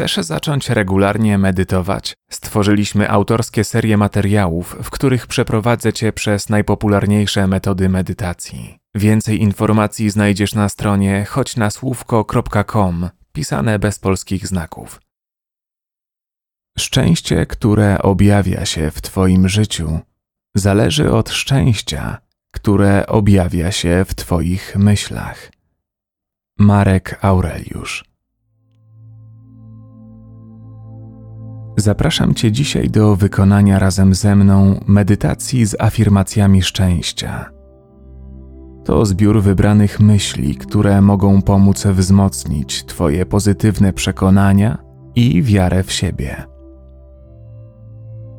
Chcesz zacząć regularnie medytować? Stworzyliśmy autorskie serie materiałów, w których przeprowadzę Cię przez najpopularniejsze metody medytacji. Więcej informacji znajdziesz na stronie choćnasłówko.com, pisane bez polskich znaków. Szczęście, które objawia się w Twoim życiu, zależy od szczęścia, które objawia się w Twoich myślach. Marek Aureliusz Zapraszam Cię dzisiaj do wykonania razem ze mną medytacji z afirmacjami szczęścia. To zbiór wybranych myśli, które mogą pomóc wzmocnić Twoje pozytywne przekonania i wiarę w siebie.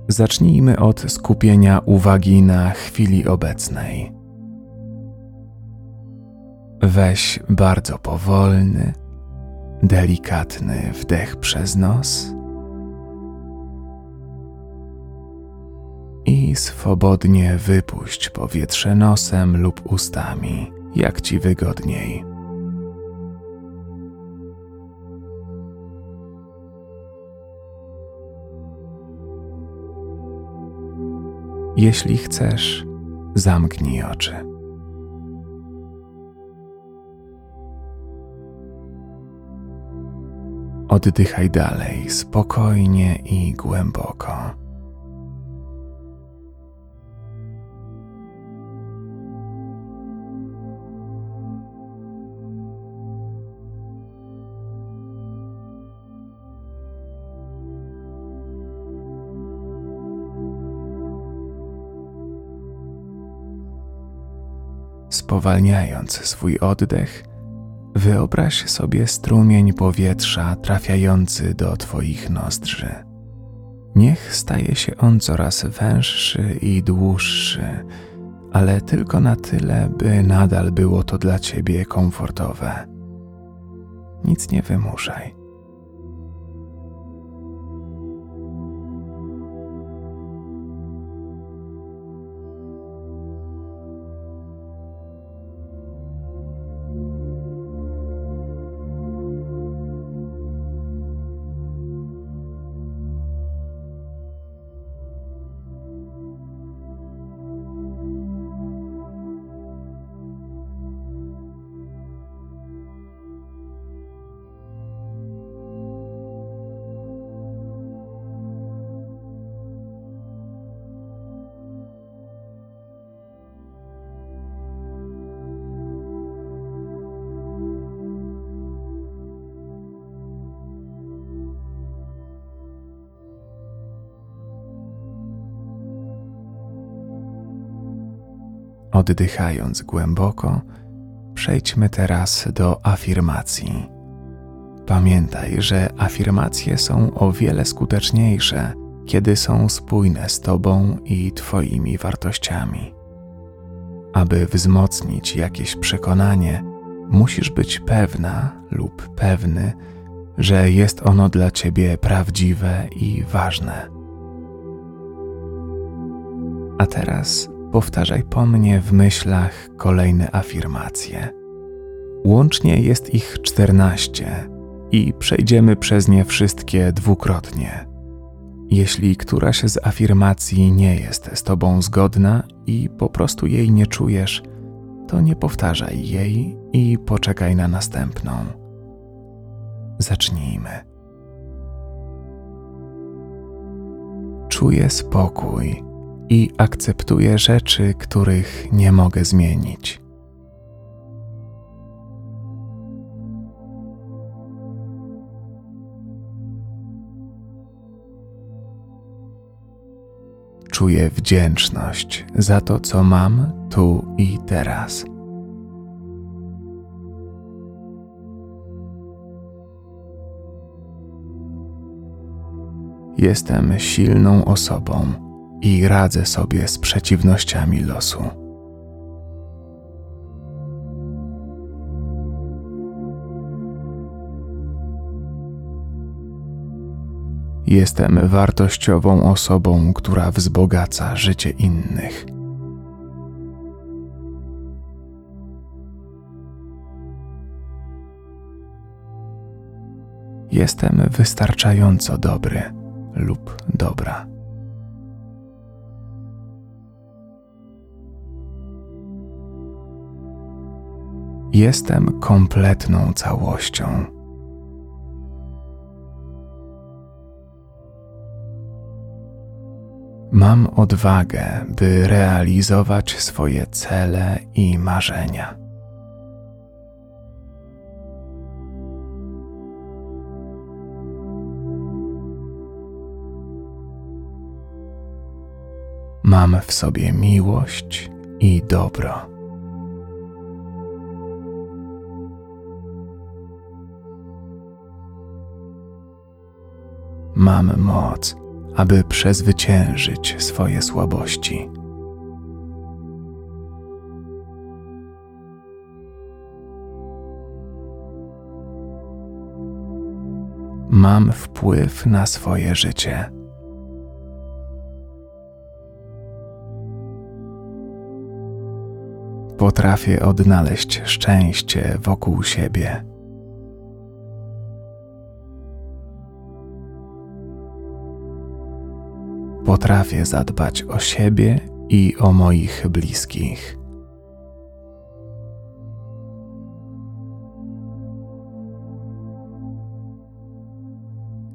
Zacznijmy od skupienia uwagi na chwili obecnej. Weź bardzo powolny, delikatny wdech przez nos swobodnie wypuść powietrze nosem lub ustami, jak ci wygodniej. Jeśli chcesz, zamknij oczy. Oddychaj dalej, spokojnie i głęboko. Spowalniając swój oddech, wyobraź sobie strumień powietrza trafiający do Twoich nozdrzy. Niech staje się on coraz węższy i dłuższy, ale tylko na tyle, by nadal było to dla Ciebie komfortowe. Nic nie wymuszaj. Oddychając głęboko, przejdźmy teraz do afirmacji. Pamiętaj, że afirmacje są o wiele skuteczniejsze, kiedy są spójne z Tobą i Twoimi wartościami. Aby wzmocnić jakieś przekonanie, musisz być pewna lub pewny, że jest ono dla Ciebie prawdziwe i ważne. A teraz powtarzaj po mnie w myślach kolejne afirmacje. Łącznie jest ich czternaście i przejdziemy przez nie wszystkie dwukrotnie. Jeśli któraś z afirmacji nie jest z Tobą zgodna i po prostu jej nie czujesz, to nie powtarzaj jej i poczekaj na następną. Zacznijmy. Czuję spokój i akceptuję rzeczy, których nie mogę zmienić. Czuję wdzięczność za to, co mam tu i teraz. Jestem silną osobą i radzę sobie z przeciwnościami losu. Jestem wartościową osobą, która wzbogaca życie innych. Jestem wystarczająco dobry lub dobra. Jestem kompletną całością. Mam odwagę, by realizować swoje cele i marzenia. Mam w sobie miłość i dobro. Mam moc, aby przezwyciężyć swoje słabości. Mam wpływ na swoje życie. Potrafię odnaleźć szczęście wokół siebie. Potrafię zadbać o siebie i o moich bliskich.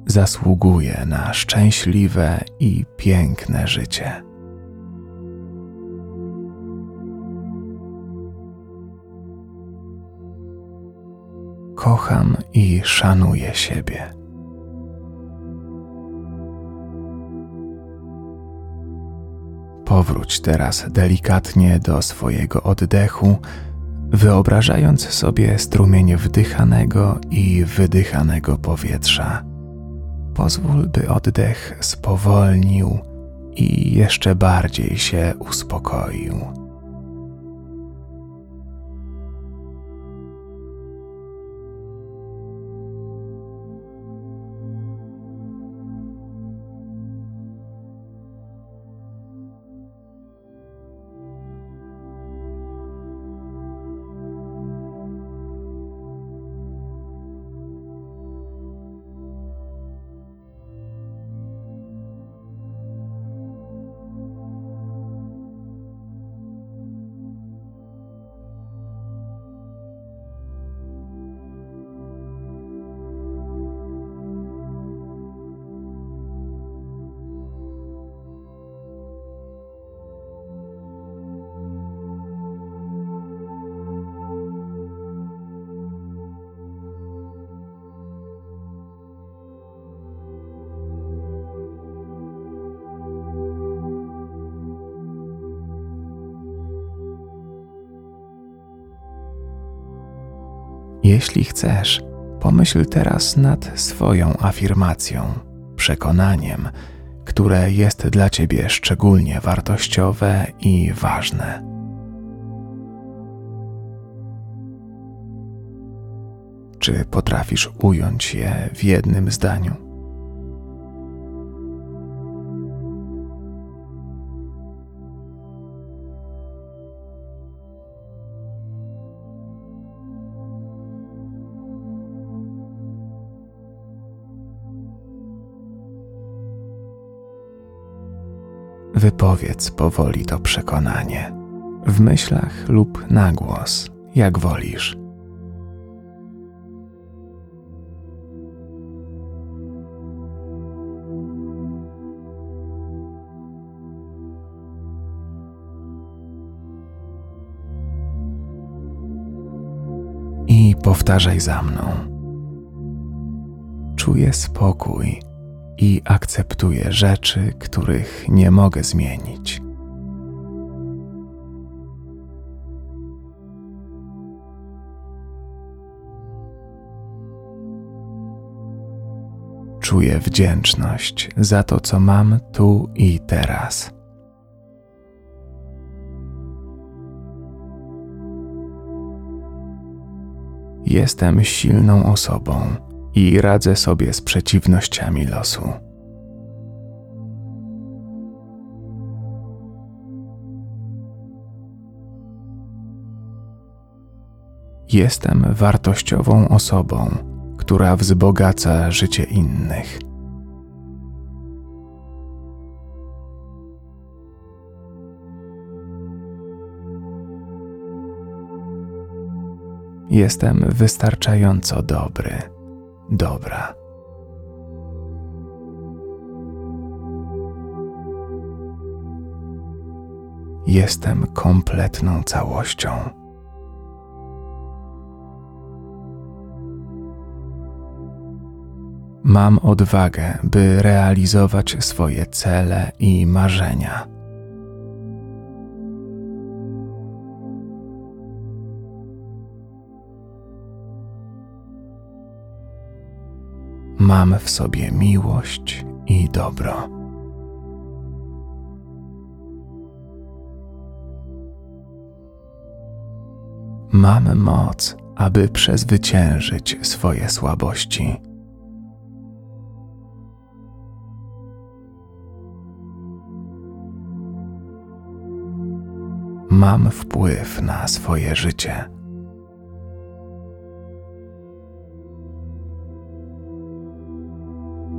Zasługuję na szczęśliwe i piękne życie. Kocham i szanuję siebie. Powróć teraz delikatnie do swojego oddechu, wyobrażając sobie strumień wdychanego i wydychanego powietrza. Pozwól, by oddech spowolnił i jeszcze bardziej się uspokoił. Jeśli chcesz, pomyśl teraz nad swoją afirmacją, przekonaniem, które jest dla ciebie szczególnie wartościowe i ważne. Czy potrafisz ująć je w jednym zdaniu? Wypowiedz powoli to przekonanie, w myślach lub na głos, jak wolisz. I powtarzaj za mną. Czuję spokój i akceptuję rzeczy, których nie mogę zmienić. Czuję wdzięczność za to, co mam tu i teraz. Jestem silną osobą i radzę sobie z przeciwnościami losu. Jestem wartościową osobą, która wzbogaca życie innych. Jestem wystarczająco dobry, dobra. Jestem kompletną całością. Mam odwagę, by realizować swoje cele i marzenia. Mam w sobie miłość i dobro. Mam moc, aby przezwyciężyć swoje słabości. Mam wpływ na swoje życie.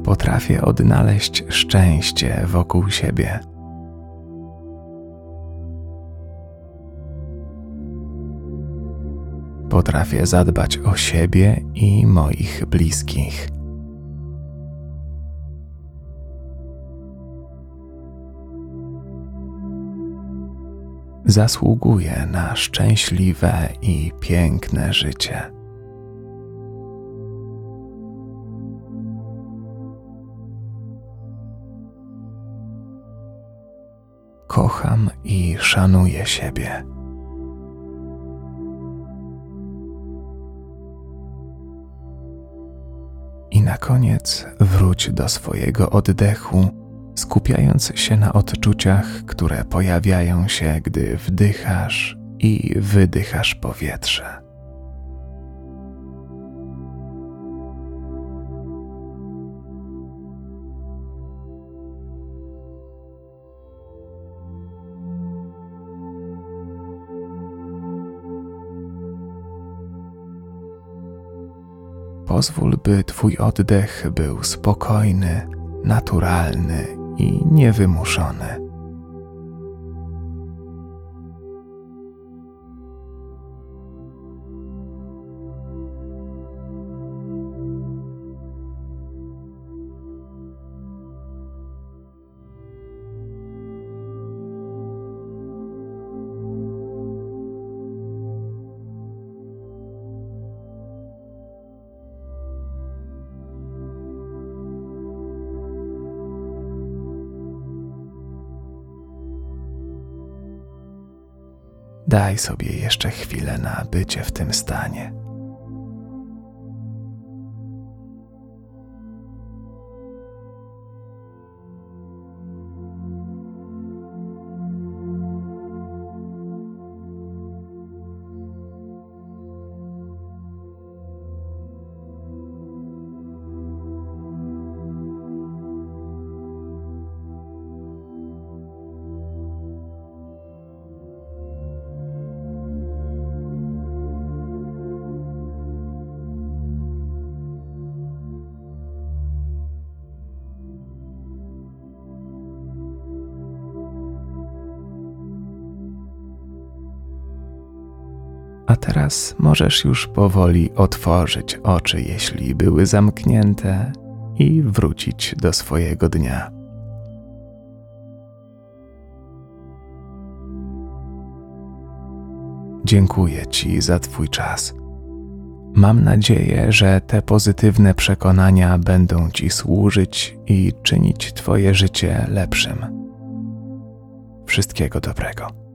Potrafię odnaleźć szczęście wokół siebie. Potrafię zadbać o siebie i moich bliskich. Zasługuję na szczęśliwe i piękne życie. Kocham i szanuję siebie. I na koniec wróć do swojego oddechu, skupiając się na odczuciach, które pojawiają się, gdy wdychasz i wydychasz powietrze. Pozwól, by Twój oddech był spokojny, naturalny i niewymuszony. Daj sobie jeszcze chwilę na bycie w tym stanie. A teraz możesz już powoli otworzyć oczy, jeśli były zamknięte, i wrócić do swojego dnia. Dziękuję Ci za Twój czas. Mam nadzieję, że te pozytywne przekonania będą Ci służyć i czynić Twoje życie lepszym. Wszystkiego dobrego.